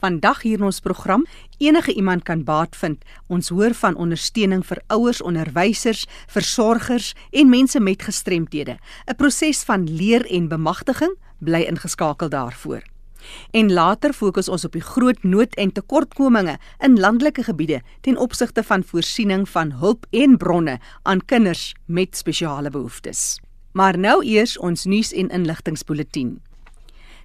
Vandag hier in ons program, enige iemand kan baat vind. Ons hoor van ondersteuning vir ouers, onderwysers, versorgers en mense met gestremthede. 'n Proses van leer en bemagtiging bly ingeskakel daarvoor. En later fokus ons op die groot nood en tekortkominge in landelike gebiede ten opsigte van voorsiening van hulp en bronne aan kinders met spesiale behoeftes. Maar nou eers ons nuus en inligtingspulsatie.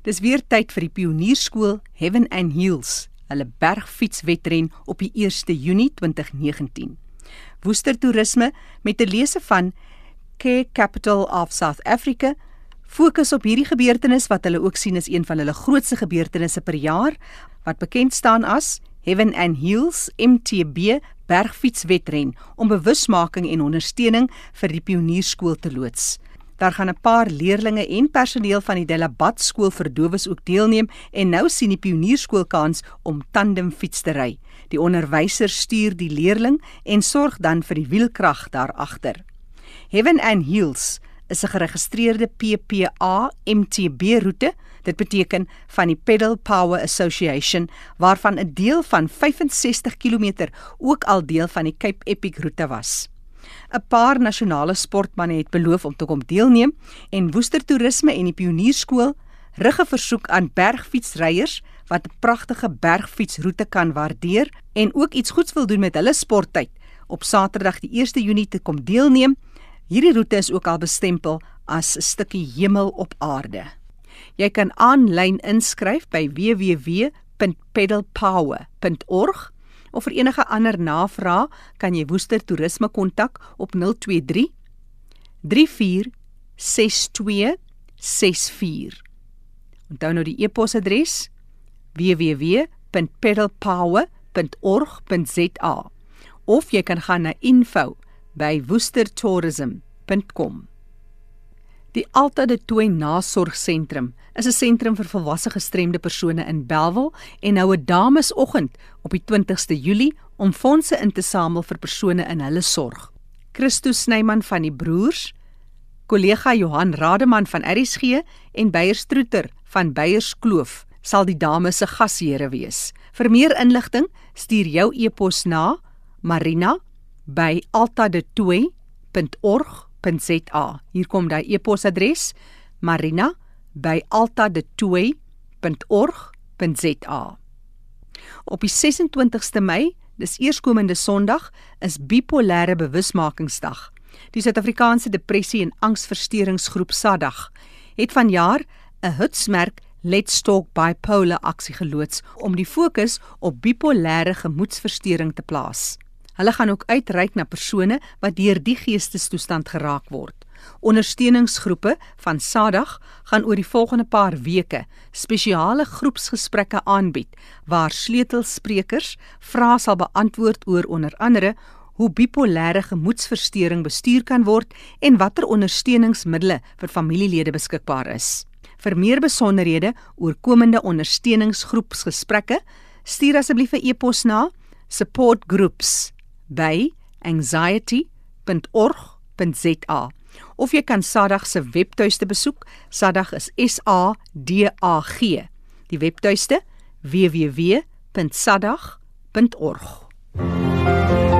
Dis weer tyd vir die Pionierskool Heaven and Heels, hulle bergfietswedren op die 1 Junie 2019. Woester Toerisme met 'n lese van Care Capital of South Africa fokus op hierdie gebeurtenis wat hulle ook sien as een van hulle grootste gebeurtenisse per jaar wat bekend staan as Heaven and Heels MTB bergfietswedren om bewusmaking en ondersteuning vir die Pionierskool te loods. Daar gaan 'n paar leerdlinge en personeel van die Delabat skool vir dowes ook deelneem en nou sien die pionierskool kans om tandemfiets te ry. Die onderwyser stuur die leerling en sorg dan vir die wielkrag daar agter. Heaven and Heels is 'n geregistreerde PPA MTB roete. Dit beteken van die Pedal Power Association waarvan 'n deel van 65 km ook al deel van die Cape Epic roete was. 'n Paar nasionale sportmense het beloof om te kom deelneem en Woester Toerisme en die Pionierskool rig 'n versoek aan bergfietsryers wat 'n pragtige bergfietsroete kan waardeer en ook iets goeds wil doen met hulle sporttyd op Saterdag die 1 Junie te kom deelneem. Hierdie roete is ook al bestempel as 'n stukkie hemel op aarde. Jy kan aanlyn inskryf by www.pedalpower.org of vir enige ander navrae kan jy Woester Toerisme kontak op 023 346264. Onthou nou die e-posadres www.pedalpower.org.za of jy kan gaan na info@woestertourism.com. Die Alta de Tooi Nasorgsentrum is 'n sentrum vir volwasse gestremde persone in Belwel en hou 'n damesoggend op die 20ste Julie om fondse in te samel vir persone in hulle sorg. Christo Snyman van die Broers, kollega Johan Rademan van RSG en Beyer Stroeter van Beyers Kloof sal die dames se gasheere wees. Vir meer inligting, stuur jou e-pos na marina@altadetooi.org marina@altadetooi.za. Hier kom daai e-posadres marina@altadetooi.org.za. Op die 26ste Mei, dis eerskomende Sondag, is bipolêre bewusmakingsdag. Die Suid-Afrikaanse Depressie en Angsversteuringsgroep SADAG het vanjaar 'n hitsmerk Let's Talk Bipolar aksie geloods om die fokus op bipolêre gemoedsversteuring te plaas. Hulle gaan ook uitreik na persone wat deur die geestestoestand geraak word. Ondersteuningsgroepe van SADAG gaan oor die volgende paar weke spesiale groepsgesprekke aanbied waar sleutelsprekers vrae sal beantwoord oor onder andere hoe bipolêre gemoedsversteuring bestuur kan word en watter ondersteuningsmiddels vir familielede beskikbaar is. Vir meer besonderhede oor komende ondersteuningsgroepsgesprekke, stuur asseblief 'n e-pos na supportgroups@ by anxiety.org.za of jy kan Sadag se webtuiste besoek. Sadag is S A D A G. Die webtuiste www.sadag.org.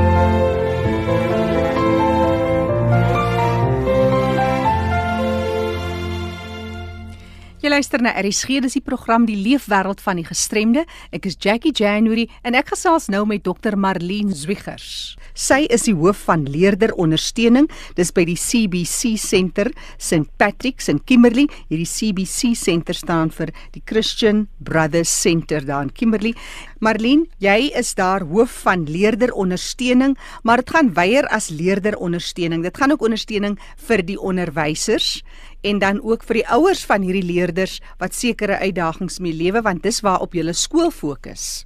Jy luister na RSG, dis die program Die Leefwêreld van die Gestremde. Ek is Jackie January en ek gesels nou met Dr. Marlene Zwiggers. Sy is die hoof van leerder ondersteuning. Dis by die CBC Center St Patrick's in Kimberley. Hierdie CBC Center staan vir die Christian Brothers Center daar in Kimberley. Marlene, jy is daar hoof van leerder ondersteuning, maar dit gaan weier as leerder ondersteuning. Dit gaan ook ondersteuning vir die onderwysers en dan ook vir die ouers van hierdie leerders wat sekere uitdagings mee lewe want dis waar op julle skool fokus.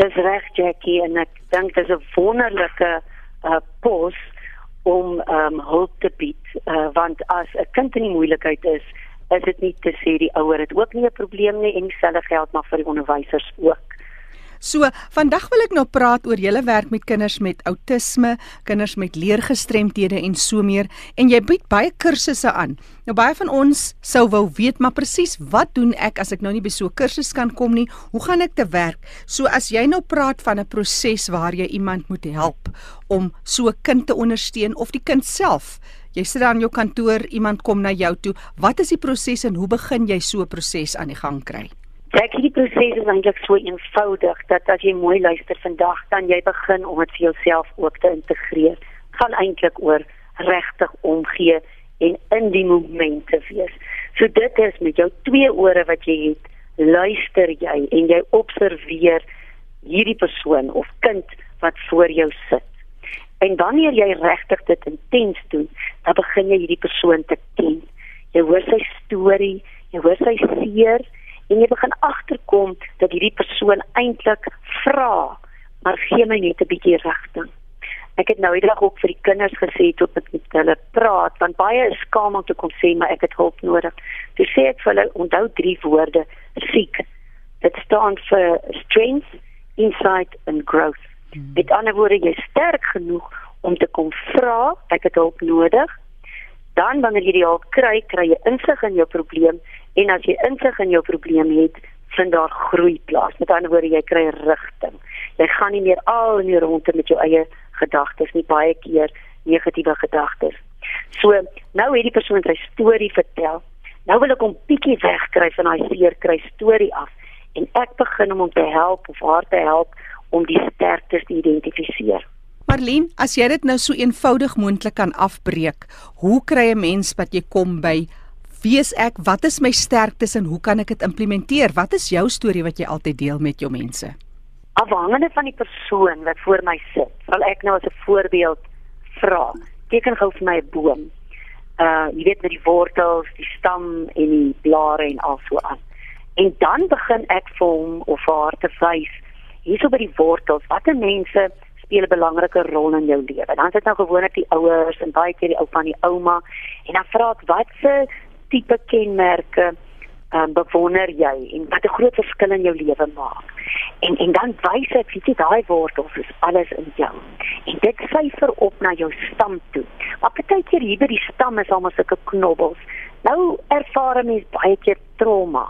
Dis reg Jackie en ek dink dit is 'n wonderlike uh, pos om um, hulp te bied uh, want as 'n kind in moeilikheid is, is dit nie te sê die ouer het ook nie 'n probleem nie en dieselfde geld maar vir die onderwysers ook. So, vandag wil ek nou praat oor julle werk met kinders met outisme, kinders met leergestremthede en so meer en jy bied baie kursusse aan. Nou baie van ons sou wou weet maar presies wat doen ek as ek nou nie by so 'n kursus kan kom nie? Hoe gaan ek te werk? So as jy nou praat van 'n proses waar jy iemand moet help om so 'n kind te ondersteun of die kind self Jy sit daar in jou kantoor, iemand kom na jou toe. Wat is die proses en hoe begin jy so 'n proses aan die gang kry? Ek hierdie proses is eintlik so eenvoudig dat as jy mooi luister vandag, dan jy begin om dit vir jouself ook te integreer. Dit gaan eintlik oor regtig omgee en in die moment te wees. So dit is met jou twee ore wat jy het, luister jy en jy observeer hierdie persoon of kind wat voor jou sit. En wanneer jy regtig dit intens doen, dan begin jy hierdie persoon te ken. Jy hoor sy storie, jy hoor sy seer en jy begin agterkom dat hierdie persoon eintlik vra, maar gee my net 'n bietjie rigting. Ek het nou eendag ook vir die kinders gesê tot ek met hulle praat, want baie is skaam om te kom sê maar ek het hulp nodig. Toe sê ek vir hulle onthou drie woorde: seek. Dit staan vir strength, insight and growth. Hmm. Met ander woorde, jy sterk genoeg om te kom vra, ek het hulp nodig. Dan wanneer jy die hulp kry, kry jy insig in jou probleem en as jy insig in jou probleem het, vind daar groei plaas. Met ander woorde, jy kry rigting. Jy gaan nie meer al in die ronde met jou eie gedagtes nie, baie keer negatiewe gedagtes. So, nou het die persoon sy storie vertel. Nou wil ek hom bietjie wegkry van daai seer kry storie af en ek begin om hom te help of haar te help om die sterktes te identifiseer. Marlene, as jy dit nou so eenvoudig moontlik kan afbreek, hoe kry 'n mens wat jy kom by wie is ek, wat is my sterktes en hoe kan ek dit implementeer? Wat is jou storie wat jy altyd deel met jou mense? Afhangende van die persoon wat voor my sit, sal ek nou as 'n voorbeeld vra. Teken gou vir my 'n boom. Uh, jy weet met die wortels, die stam en die blare en al so aan. En dan begin ek vir hom of haar te wys hierso by die wortels, watter mense speel 'n belangrike rol in jou lewe. Dan is dit nou gewoonlik die ouers en baie keer die oupa en die ouma en dan vra ek watse tipe kenmerke um, bewonder jy en wat 'n groot verskil in jou lewe maak. En en dan wys ek weet jy daai wortels is alles in jou. En dit syfer op na jou stam toe. Maar baie keer hier by die stam is almal sulke knobbels. Nou ervaar mense baie keer trauma.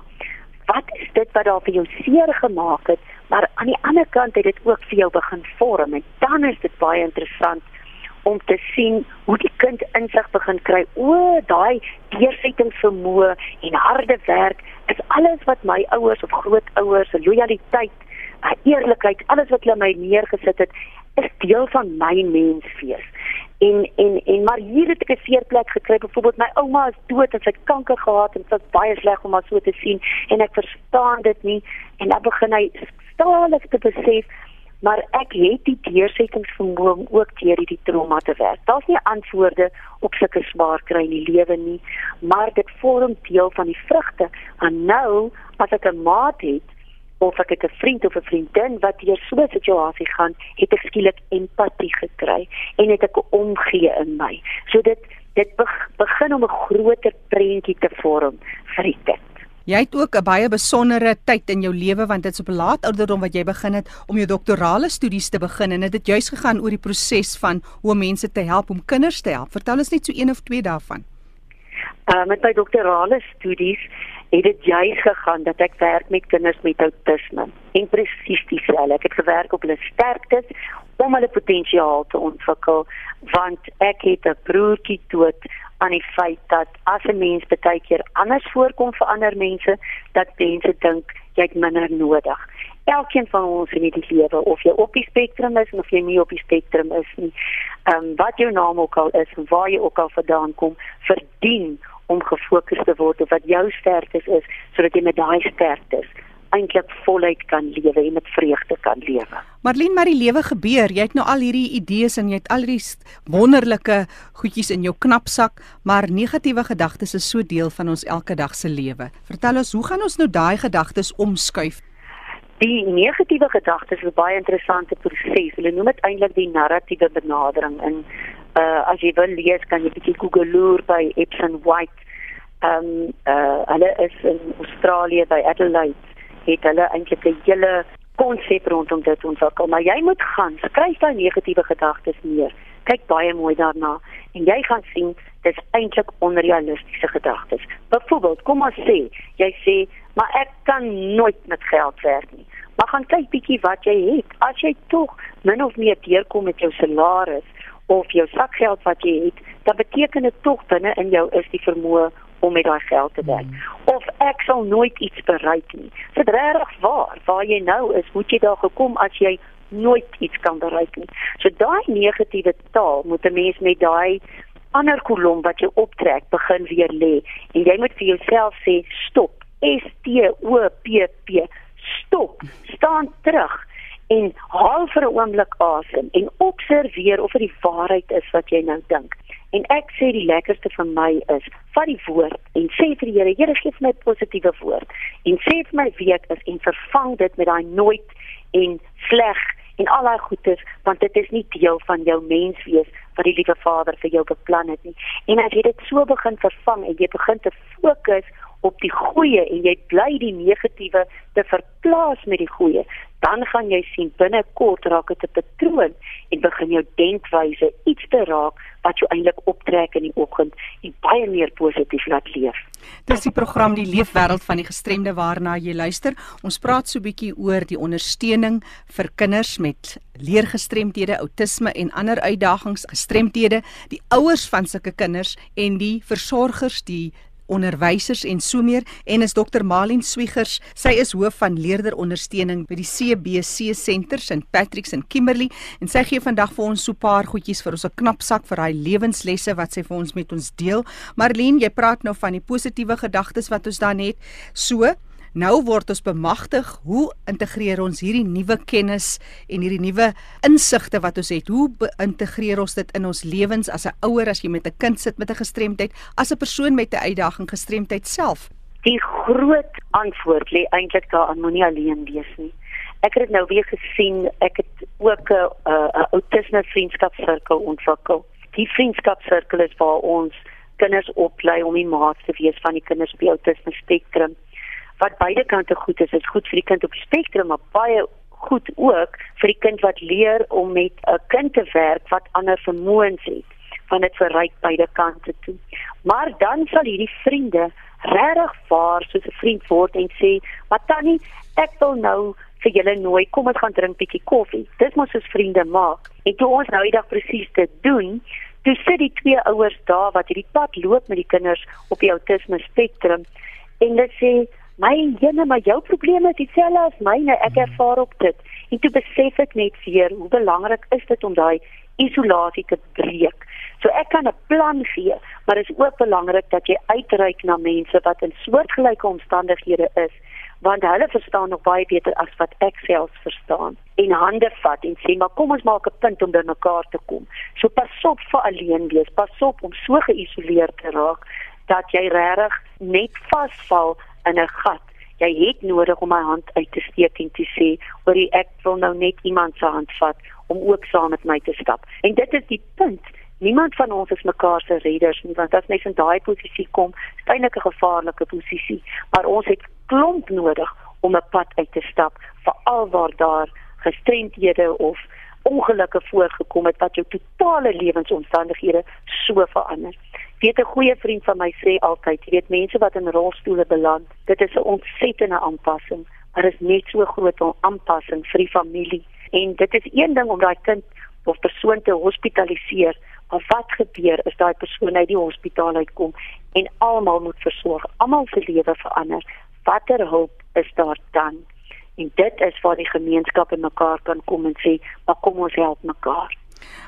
Wat is dit wat daar vir jou seer gemaak het? maar aan die ander kant het dit ook vir jou begin vorm en dan is dit baie interessant om te sien hoe die kind insig begin kry. O daai deursettingsvermoë en harde werk is alles wat my ouers of grootouers se lojaliteit eerlikheid alles wat hulle my neergesit het is deel van my menswees en en en maar hier het ek 'n veerplek gekry. Byvoorbeeld my ouma is dood en sy het kanker gehad en dit was baie sleg om haar so te sien en ek verstaan dit nie. En dan begin hy stadig te besef maar ek het die deursettingsvermoë om ook deur hierdie trauma te werk. Daar's nie antwoorde op sulke swaar kry in die lewe nie, maar dit vorm deel van die vrugte. En nou, as ek 'n maat het of ek het 'n vriend of 'n vriendin wat deur so 'n situasie gaan, het ek skielik empatie gekry en het ek omgee in my. So dit dit begin om 'n groter prentjie te vorm vir die kind. Jy het ook 'n baie besondere tyd in jou lewe want dit's op laat ouderdom wat jy begin het om jou doktorale studies te begin en dit het juis gegaan oor die proses van hoe mense te help om kinders te help. Vertel ons net so een of twee daarvan. Uh met my doktorale studies het dit juis gegaan dat ek werk met kinders met outisme en presies dieselfde. Ek het gewerk op hulle sterktes om hulle potensiaal te ontwikkel want ek het 'n broertjie dood aan die feit dat as 'n mens baie keer anders voorkom vir ander mense, dat mense dink jy het minder nodig. Elkeen van ons in die lewe of jy op die spektrum is of jy nie op die spektrum is nie. Ehm um, wat jou naam ook al is, waar jy ook al vandaan kom, verdien om gefokus te word op wat jou sterktes is sodat jy met daai sterktes eintlik voluit kan lewe en met vreugde kan lewe. Marlene, maar die lewe gebeur. Jy het nou al hierdie idees en jy het al hierdie wonderlike goedjies in jou knapsak, maar negatiewe gedagtes is so deel van ons elke dag se lewe. Vertel ons, hoe gaan ons nou daai gedagtes omskuif? Die negatiewe gedagtes is 'n baie interessante proses. Hulle noem dit eintlik die narratiewe benadering in uh as jy wil lees, kan jy bietjie Google loer by Epson White. Ehm um, uh hulle is in Australië by Adelaide het hulle eintlik 'n hele konsep rondom dit ontwikkel. Maar jy moet gaan, skryf daai negatiewe gedagtes neer. Kyk baie mooi daarna en jy gaan sien dis eintlik onrealistiese gedagtes. Byvoorbeeld, kom ons sê, jy sê, maar ek kan nooit met geld werk nie. Maar gaan kyk bietjie wat jy het. As jy tog min of meer deurkom met jou salaris of jou sakgeld wat jy het, dan beteken dit tog binne in jou is die vermoë om met daai geld te werk. Hmm. Of ek sal nooit iets bereik nie. Dit regtig waar, waar jy nou is, moet jy daar gekom as jy nooit iets kan bereik nie. So daai negatiewe taal moet 'n mens met daai ander kolom wat jy optrek begin weer lê en jy moet vir jouself sê stop S T O P P stop staan terug en haal vir 'n oomblik asem en observeer of dit die waarheid is wat jy nou dink en ek sê die lekkerste vir my is vat die woord en sê vir die Here Here gee vir my positiewe woord en sê vir my week is en vervang dit met daai nooit en sleg en al daai goedes want dit is nie deel van jou menswees wat die liewe Vader vir jou beplan het nie. En as jy dit so begin vervang en jy begin te fokus op die goeie en jy bly die negatiewe te verplaas met die goeie, dan gaan jy sien binnekort raak dit 'n patroon en begin jou denkwyse iets te raak wat jou eintlik optrek in die oggend en baie meer positief laat leef. Dis die program die leefwêreld van die gestremde waarna jy luister. Ons praat so 'n bietjie oor die ondersteuning vir kinders met leergestremdhede, outisme en ander uitdagings, gestremdhede, die ouers van sulke kinders en die versorgers, die onderwysers en so meer en is Dr Malien Swiegers. Sy is hoof van leerderondersteuning by die CBC Senter St Patrick's in Kimberley en sy gee vandag vir ons so 'n paar goedjies vir ons 'n knap sak vir daai lewenslesse wat sy vir ons met ons deel. Marlene, jy praat nou van die positiewe gedagtes wat ons dan het. So, Nou word ons bemagtig hoe integreer ons hierdie nuwe kennis en hierdie nuwe insigte wat ons het. Hoe integreer ons dit in ons lewens as 'n ouer as jy met 'n kind sit met 'n gestremdheid, as 'n persoon met 'n uitdaging gestremdheid self? Die groot antwoord lê eintlik daar aan moenie alleen wees nie. Ek het nou weer gesien, ek het ook 'n 'n autisme vriendskapsirkel ontwikkel. Die vriendskapsirkel is waar ons kinders oplei om die maats te wees van die kinders die autisme spektrum wat beide kante goed is, is goed vir die kind op die spektrum, maar baie goed ook vir die kind wat leer om met 'n kind te werk wat ander vermoëns het van dit verryk beide kante toe. Maar dan sal hierdie vriende regtig vaar soos 'n vriend word en sê, "Maar tannie, ek wil nou vir julle nooi, kom ons gaan drink bietjie koffie." Dis mos soos vriende maak. En toe ons nou die dag presies dit doen, toe sit die twee ouers daar wat hierdie pad loop met die kinders op die autisme spektrum en hulle sê my jene maar jou probleme is dieselfde as myne. Ek hmm. ervaar op dit. En toe besef ek net weer hoe belangrik is dit om daai isolasie te breek. So ek kan 'n plan gee maar dit is ook belangrik dat jy uitreik na mense wat in soortgelyke omstandighede is want hulle verstaan nog baie beter as wat ek self verstaan. En hande vat en sê maar kom ons maak 'n punt om by mekaar te kom. So pas op vir alleen wees pas op om so geïsoleerd te raak dat jy regtig net vasval in 'n gat. Jy het nodig om my hand uit te steek en te sê, "Hoor jy, ek wil nou net iemand se hand vat om ook saam met my te stap." En dit is die punt. Niemand van ons is mekaar se redders nie, want as mens in daai posisie kom, is dit 'n gevaarlike posisie, maar ons het klomp nodig om 'n pad uit te stap, veral waar daar gestremdhede of ongelukke voorgekom het wat jou totale lewensomstandighede so verander weet 'n goeie vriend van my sê altyd, jy weet mense wat in rolstoele beland, dit is 'n ontsettende aanpassing, maar is net so groot 'n aanpassing vir die familie. En dit is een ding om daai kind of persoon te hospitaliseer, maar wat gebeur as daai persoon uit die hospitaal uitkom en almal moet versorg, almal se lewe verander. Watter hulp is daar dan? En dit is waar die gemeenskap in mekaar kan kom en sê, "Maar kom ons help mekaar."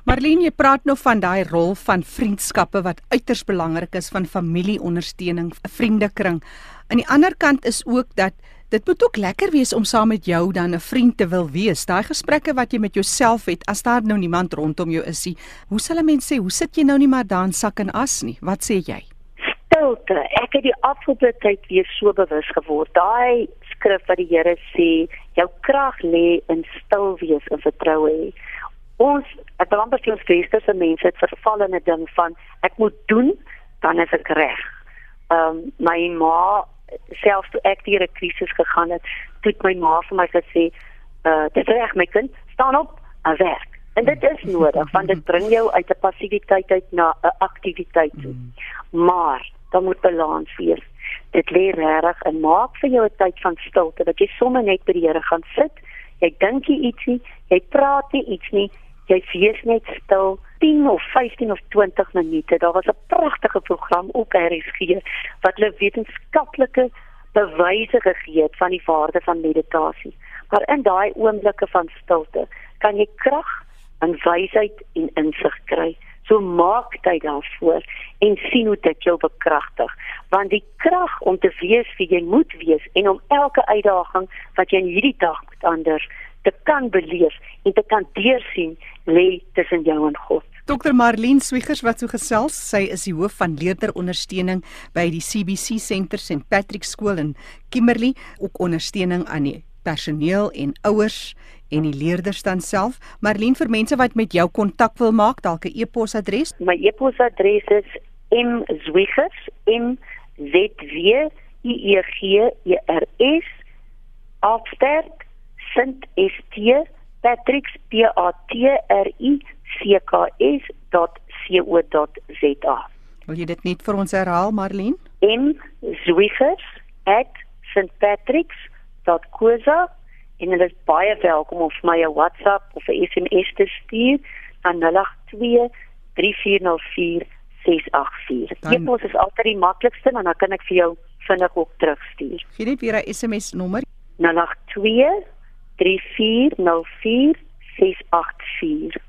Marlene, jy praat nou van daai rol van vriendskappe wat uiters belangrik is van familieondersteuning, 'n vriendekring. Aan die ander kant is ook dat dit moet ook lekker wees om saam met jou dan 'n vriend te wil wees. Daai gesprekke wat jy met jouself het as daar nou niemand rondom jou is nie. Hoe sal 'n mens sê, hoe sit jy nou nie maar daar in sak en as nie? Wat sê jy? Stilte. Ek het die afgelope tyd weer so bewus geword. Daai skrif wat die Here sê, jou krag lê in stil wees en vertroue hê ons ek wil amper sê ons westerse mense het verval in 'n ding van ek moet doen dan is ek reg. Ehm um, my ma selfs toe ek deur 'n krisis gegaan het, het my ma vir my gesê uh dis reg my kind, staan op en werk. En dit is nodig want dit bring jou uit 'n passiwiteit uit na 'n aktiwiteit toe. Maar dan moet balans wees. Dit lê reg en maak vir jou 'n tyd van stilte dat jy sommer net by die Here gaan sit. Jy dink jy ietsie, jy praat nie iets nie, jy wees net stil 10 of 15 of 20 minute. Daar was 'n pragtige program op RSG wat hulle wetenskaplike bewyse gegee het van die waarde van meditasie. Maar in daai oomblikke van stilte kan jy krag en wysheid en insig kry. So maak tyd daarvoor en sien hoe dit jou bekragtig. Want die krag om te wees wie jy moet wees en om elke uitdaging wat jy in hierdie dag moet anders te kan beleef en te kan deursien lê tussen jou en God. Dr Marlene Swiggers wat so gesels, sy is die hoof van leerderondersteuning by die CBC Center St Patrick Skool in Kimberley, ook ondersteuning aan die personeel en ouers en die leerders dan self. Marlene vir mense wat met jou kontak wil maak, dalk 'n e-posadres. My e-posadres is mzwiggers m z w i e g e r s afsterk st s t patricks p a t r i cks.co.za. Wil jy dit net vir ons herhaal, Marlene? M Zwiggers@stpatricks.co.za en dit is baie welkom om vir my 'n WhatsApp of 'n SMS te stuur aan 082 3404 684. Dit mos is altyd die maklikste en dan kan ek vir jou vinnig ook terugstuur. Gee net weer 'n SMS nommer. 082 3404 684.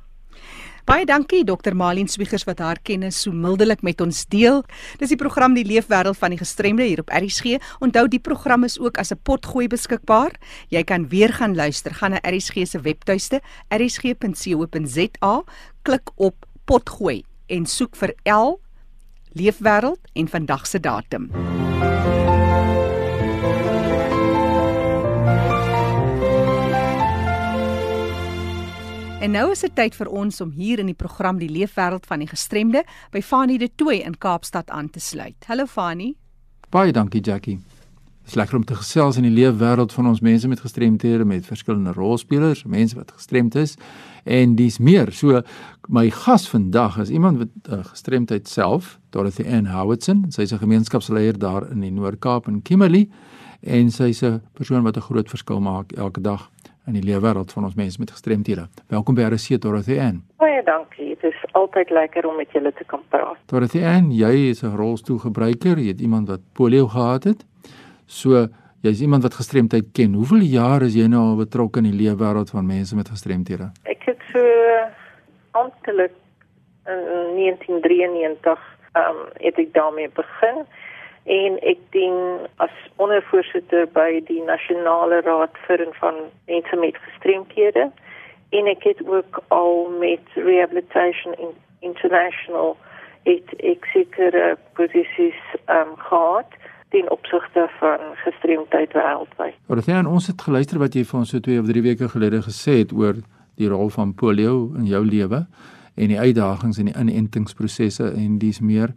Baie dankie Dr. Malien Swiggers wat haar kennis so mildelik met ons deel. Dis die program Die Leefwêreld van die Gestremde hier op RSG. Onthou die program is ook as 'n potgooi beskikbaar. Jy kan weer gaan luister. Gaan na RSG se webtuiste rsg.co.za, klik op potgooi en soek vir L Leefwêreld en vandag se datum. En nou is dit tyd vir ons om hier in die program Die Leefwêreld van die Gestremde by Fanie de Tooi in Kaapstad aan te sluit. Hallo Fanie. Baie dankie Jackie. Dit is lekker om te gesels in die leefwêreld van ons mense met gestremthede met verskillende rolspelers, mense wat gestremd is en dis meer. So my gas vandag is iemand wat uh, gestremdheid self, Dorothy Ann Howardson. Sy's 'n gemeenskapsleier daar in die Noord-Kaap in Kimberley en sy's 'n persoon wat 'n groot verskil maak elke dag in die leefwêreld van ons mense met gestremthede. Welkom by RC Dorothy Ann. Baie dankie. Dit is altyd lekker om met julle te kan praat. Dorothy Ann, jy is 'n rolstoelgebruiker. Jy het iemand wat polio gehad het. So, jy's iemand wat gestremdheid ken. Hoeveel jare is jy nou al betrokke in die leefwêreld van mense met gestremthede? Ek het so amptelik in 1993 ehm um, het ek daarmee begin en ek dien as ondervoorsitter by die nasionale raad vir en van mense met gestremthede en ek het ook al met rehabilitation international het ek sekere posisies um, gehad in opsigte van gestremdheid wêreldwyd. Dit aan ons het geluister wat jy vir ons so 2 of 3 weke gelede gesê het oor die rol van polio in jou lewe en die uitdagings en die inentingsprosesse en dis meer.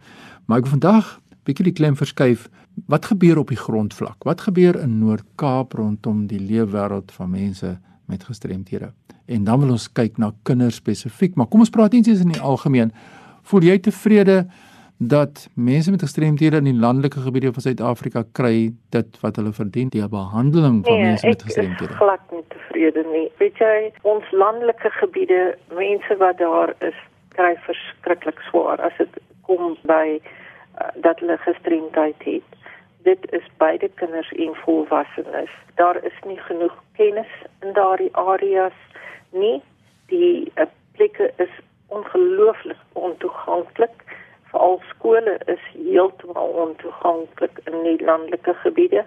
Maar ek vandag bietjie die klem verskuif. Wat gebeur op die grondvlak? Wat gebeur in Noord-Kaap rondom die leefwêreld van mense met gestremthede? En dan wil ons kyk na kinders spesifiek, maar kom ons praat eers in die algemeen. Voel jy tevrede dat mense met gestremthede in die landelike gebiede van Suid-Afrika kry dit wat hulle verdien, die behandeling van nee, mense met gestremthede? Ek is glad nie tevrede nie. Weet jy, ons landelike gebiede, mense wat daar is, kry verskriklik swaar as dit kom by dat hulle gestremdheid het. Dit is beide kinders en volwassenes. Daar is nie genoeg kennis in daardie areas nie. Die uh, plekke is ongelooflik ontoeganklik. Veral skole is heeltemal ontoeganklik in die landelike gebiede.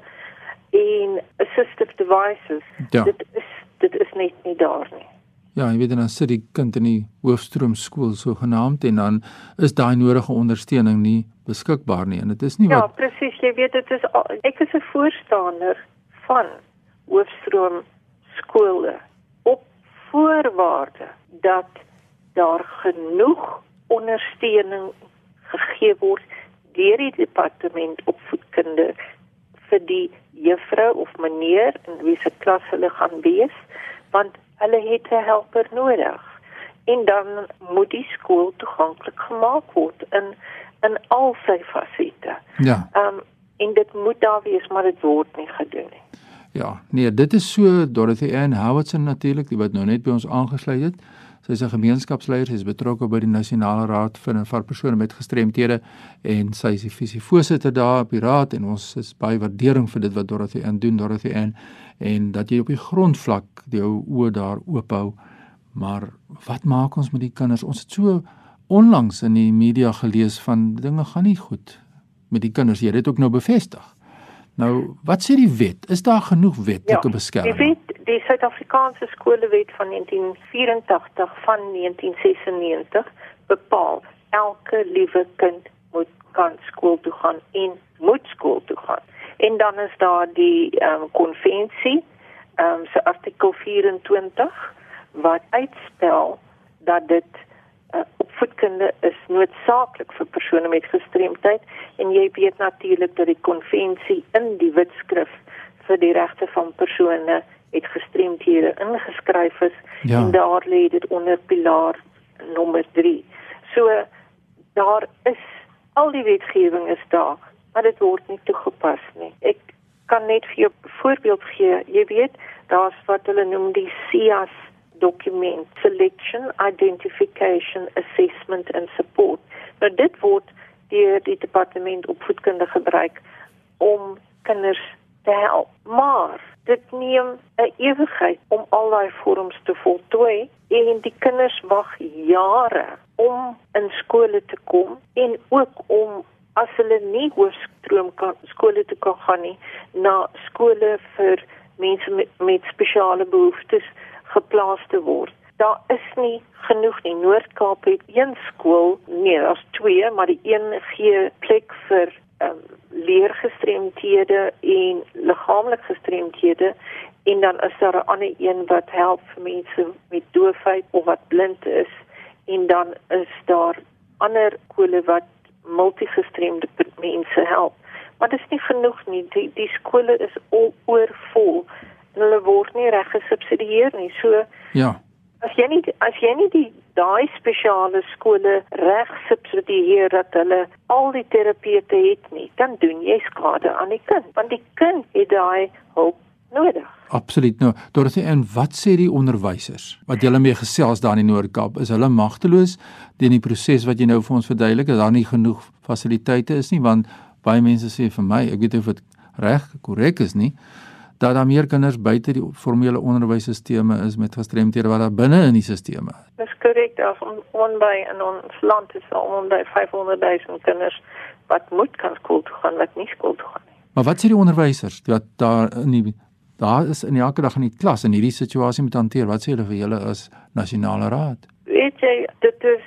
En assistive devices, ja. dit is dit is net nie daar nie. Ja, jy weet dan sit die kind in die hoofstroom skool so genaamd en dan is daai nodige ondersteuning nie beskikbaar nie en dit is nie ja, wat Ja, presies, jy weet dit is ek is 'n voorstander van hoofstroom skole op voorwaarde dat daar genoeg ondersteuning gegee word deur die departement opvoedkunde vir die juffrou of meneer in wie se klas hulle gaan wees want hulle het 'n helper nodig. En dan moet die skool toeganklik gemaak word in in al sy fasette. Ja. Ehm um, en dit moet daar wees, maar dit word nie gedoen nie. Ja, nee, dit is so Dorothy Ann Howardson natuurlik, die wat nou net by ons aangesluit het. Sy is 'n gemeenskapsleier, sy is betrokke by die Nasionale Raad vir vir persone met gestremthede en sy is die visievoorsitter daar op die raad en ons is baie waardering vir dit wat Dorothy Ann doen, Dorothy Ann en dat jy op die grondvlak jou oë daar oophou. Maar wat maak ons met die kinders? Ons het so onlangs in die media gelees van dinge gaan nie goed met die kinders. Jy het dit ook nou bevestig. Nou, wat sê die wet? Is daar genoeg wetlike ja, beskerming? Die wet, die Suid-Afrikaanse Skolewet van 1984 van 1996 bepaal elke liewe kind moet kan skool toe gaan en moet skool toe gaan. En dan is daar die ehm um, konvensie ehm um, se artikel 24 wat uitstel dat dit uh, opvoedkunde is noodsaaklik vir persone met gestremdheid en jy weet natuurlik dat die konvensie in die wetskrif vir die regte van persone met gestremdhede ingeskryf is ja. en daar lê dit onder pilaar nommer 3. So daar is al die wetgewing is daar, maar dit word nie toegepas nie. Ek kan net vir jou voorbeeld gee. Jy weet, daar's wat hulle noem die SIAS dokument selection identification assessment and support. Nou dit word deur die departement opvoedkunde gebruik om kinders te help. Maar dit neem 'n ewigheid om al daai vorms te voltooi en die kinders wag jare om in skole te kom en ook om as hulle nie hoërskool kan skole toe kan gaan nie na skole vir mense met, met spesiale behoeftes geplaas te word. Daar is nie genoeg nie. Noord-Kaap het een skool, nee, daar's twee, maar die een gee plek vir um, leergestremdhede en liggaamlik gestremdhede en dan is daar 'n ander een wat help vir mense met doofheid of wat blind is en dan is daar ander skole wat multigestremde mense help. Maar dit is nie genoeg nie. Die die skole is oorvol en hulle word nie reg gesubsidieer nie. So Ja. As jy nie as jy nie die daai spesiale skole reg subsidieer dat hulle al die terapeute het nie, dan doen jy skade aan die kind, want die kind het daai hulp nodig. Absoluut nou. Dorothy en wat sê die onderwysers wat julle mee gesels daar in die Noord-Kaap? Is hulle magteloos teen die proses wat jy nou vir ons verduidelik? Is daar nie genoeg fasiliteite is nie want baie mense sê vir my, ek weet of dit reg korrek is nie dat daar meer kinders buite die formele onderwysstelsels is met gestremdhede wat daar binne in die stelsels. Dis korrek, daar is onby in ons land is al onder 500 000 kinders wat moet kan skool toe gaan, wat nie skool toe gaan nie. Maar wat sê die onderwysers wat daar in die daar is in elke dag in die klas in hierdie situasie moet hanteer? Wat sê hulle vir julle as nasionale raad? Weet jy, dit is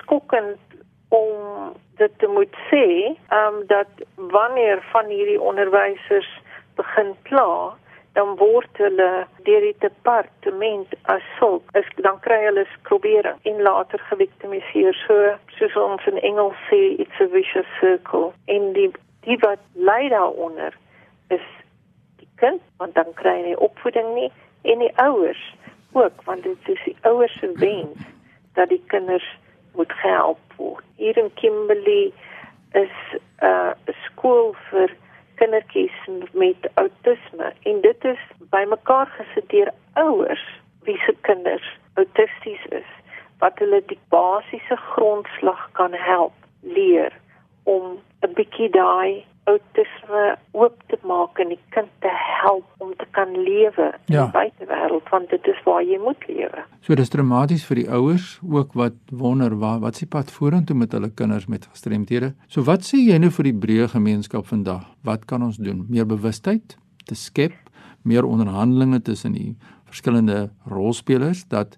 skokkend om dit te moet sê, ehm um, dat wanneer van hierdie onderwysers begin kla, dan word hulle deur die departement as sulk, is dan kry hulle skrobering en later gewiktimiseer so soos ons in Engels sê it's a vicious circle. En die die wat ly daaronder is die kind want dan kry hy opvoeding nie en die ouers ook want dit is die ouers se wens dat die kinders moet gehelp word. Hier in Kimberley is 'n uh, skool vir kindertjies met outisme en dit is bymekaar gesit deur ouers wie se kinders autisties is wat hulle die basiese grondslag kan help leer om 'n bietjie daai outisme oop te maak en die kind te help om te kan lewe in ja. die buitewêreld want dit is waar jy moet lewe. So dis dramaties vir die ouers ook wat wonder wat wat se pad vorentoe met hulle kinders met gestremthede. So wat sê jy nou vir die breë gemeenskap vandag? Wat kan ons doen? Meer bewustheid te skep, meer onderhandelinge tussen die verskillende rolspelers dat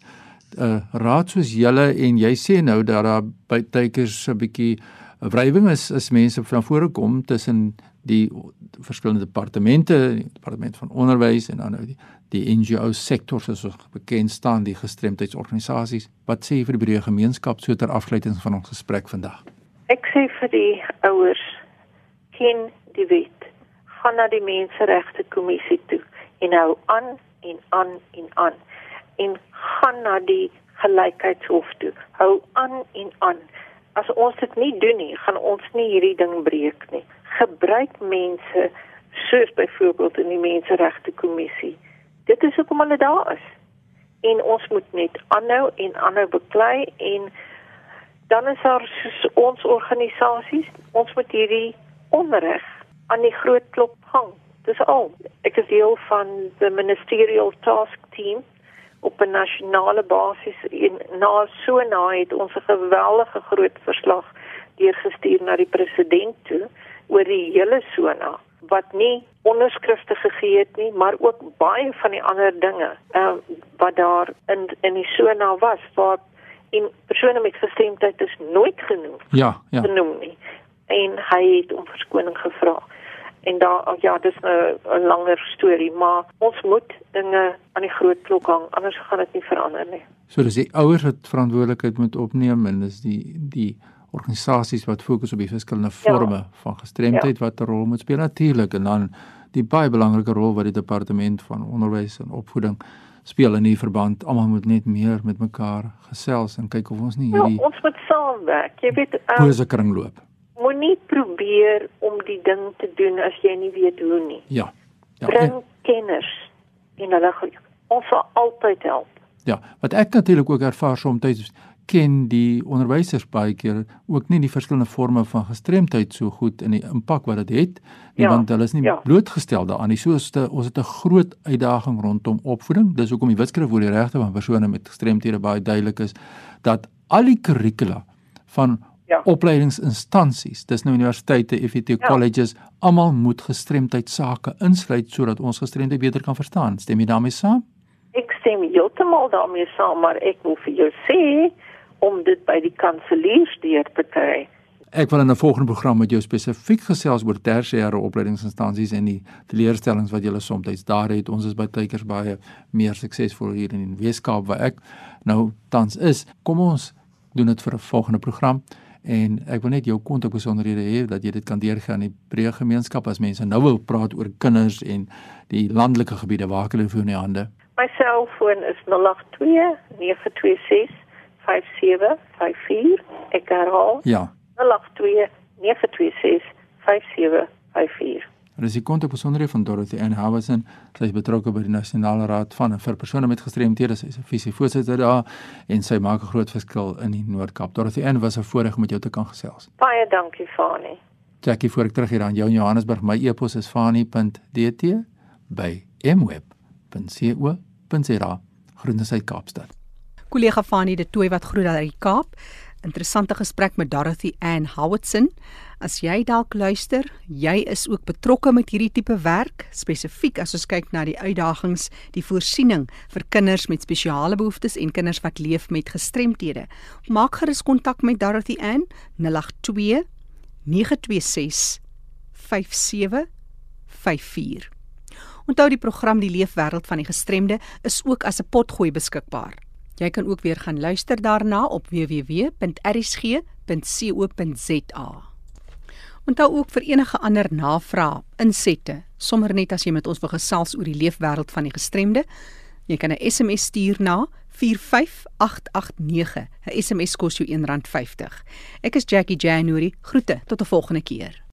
'n uh, raad soos julle en jy sê nou dat daar by tydkers 'n bietjie 'n wrywing is is mense van vore kom tussen die verskillende departemente, die departement van onderwys en dan nou die die NGO sektor soos bekend staan, die gestremdheidsorganisasies. Wat sê jy vir die breë gemeenskap so ter afsluiting van ons gesprek vandag? Ek sê vir die ouers ken die wet. Gaan na die menseregte kommissie toe en hou aan en aan en aan en gaan na die gelykheidshof toe. Hou aan en aan. As ons dit nie doen nie, gaan ons nie hierdie ding breek nie. Gebruik mense soos byvoorbeeld in die Menseregte Kommissie. Dit is hoekom hulle daar is. En ons moet net aanhou en aanhou beklei en dan is daar ons organisasies, ons moet hierdie onreg aan die groot klop hang. Dis al. Ek is deel van die ministerial task team op 'n nasionale basis en na so na het ons 'n geweldige groot verslag deurgestuur na die president toe oor die hele sona wat nie onderskrifte gegee het nie, maar ook baie van die ander dinge uh, wat daar in in die sona was waar en persone met gestremdheid is nooit genoem. Ja, ja. Genoem nie. En hy het om verskoning gevra. En daar ja, dis 'n langer storie, maar ons moet dinge aan die groot klok hang, anders gaan dit nie verander nie. So dis die ouers wat verantwoordelikheid moet opneem en dis die die organisasies wat fokus op die verskillende forme ja. van gestremdheid ja. wat 'n rol moet speel natuurlik en dan die baie belangrike rol wat die departement van onderwys en opvoeding speel in hierdie verband. Almal moet net meer met mekaar gesels en kyk of ons nie ja, hierdie ja, ons moet saamwerk. Jy weet, um, bose kring loop. Moenie probeer om die ding te doen as jy nie weet hoe nie. Ja. Ja. Bring en, kenners en hulle ons sal altyd help. Ja, wat ek natuurlik ook ervaar soms ken die onderwysers baie keer ook nie die verskillende forme van gestremdheid so goed in die impak wat dit het nie ja, want hulle is nie ja. blootgestel daaraan nie. So is dit ons het 'n groot uitdaging rondom opvoeding. Dis hoekom die wetskrif oor die regte van persone met gestremthede baie duidelik is dat al die kurrikula van ja. opleidingsinstansies, dis nou universiteite, FET ja. colleges, almal moet gestremdheid sake insluit sodat ons gestremdheid beter kan verstaan. Stem jy daarmee saam? Ek stem heeltemal daarmee saam, maar ek wil vir jou sê om dit by die kanseliers deur te kry. Ek wil in 'n volgende program met jou spesifiek gesels oor tersiêre opleidingsinstansies en die leerstellings wat julle soms daar het. Ons is by Tuikers baie meer suksesvol hier in die Weskaap waar ek nou tans is. Kom ons doen dit vir 'n volgende program en ek wil net jou kontak besonderhede hê dat jy dit kan deurgee aan die breë gemeenskap as mense nou wil praat oor kinders en die landelike gebiede waar hulle vir in die hande. My selfoon is 082 926 5754. Ek herhaal. Ja. 082 926 5754. Dit is die kontak besonderhede van Dorothy Ann Howison. Sy is betrokke by die Nasionale Raad van vir persone met gestremthede. Sy is 'n visievoorsitter daar en sy maak 'n groot verskil in die Noord-Kaap. Dorothy Ann was 'n voorreg om met jou te kan gesels. Baie dankie, Fani. Jackie, voor ek terug hier aan jou in Johannesburg, my e-pos is fani.dt by mweb.co.za. Groete uit Kaapstad kollega Fanie de Tooi wat groet daar in die Kaap. Interessante gesprek met Dorothy Ann Howardson. As jy dalk luister, jy is ook betrokke met hierdie tipe werk, spesifiek as ons kyk na die uitdagings, die voorsiening vir kinders met spesiale behoeftes en kinders wat leef met gestremthede. Maak gerus kontak met Dorothy Ann 082 926 5754. Onthou die program Die Leefwêreld van die Gestremde is ook as 'n potgooi beskikbaar. Jy kan ook weer gaan luister daarna op www.rsg.co.za. Onthou ook vir enige ander navrae, insette, sommer net as jy met ons wil gesels oor die leefwêreld van die gestremde, jy kan 'n SMS stuur na 45889. 'n SMS kos jou R1.50. Ek is Jackie January. Groete tot 'n volgende keer.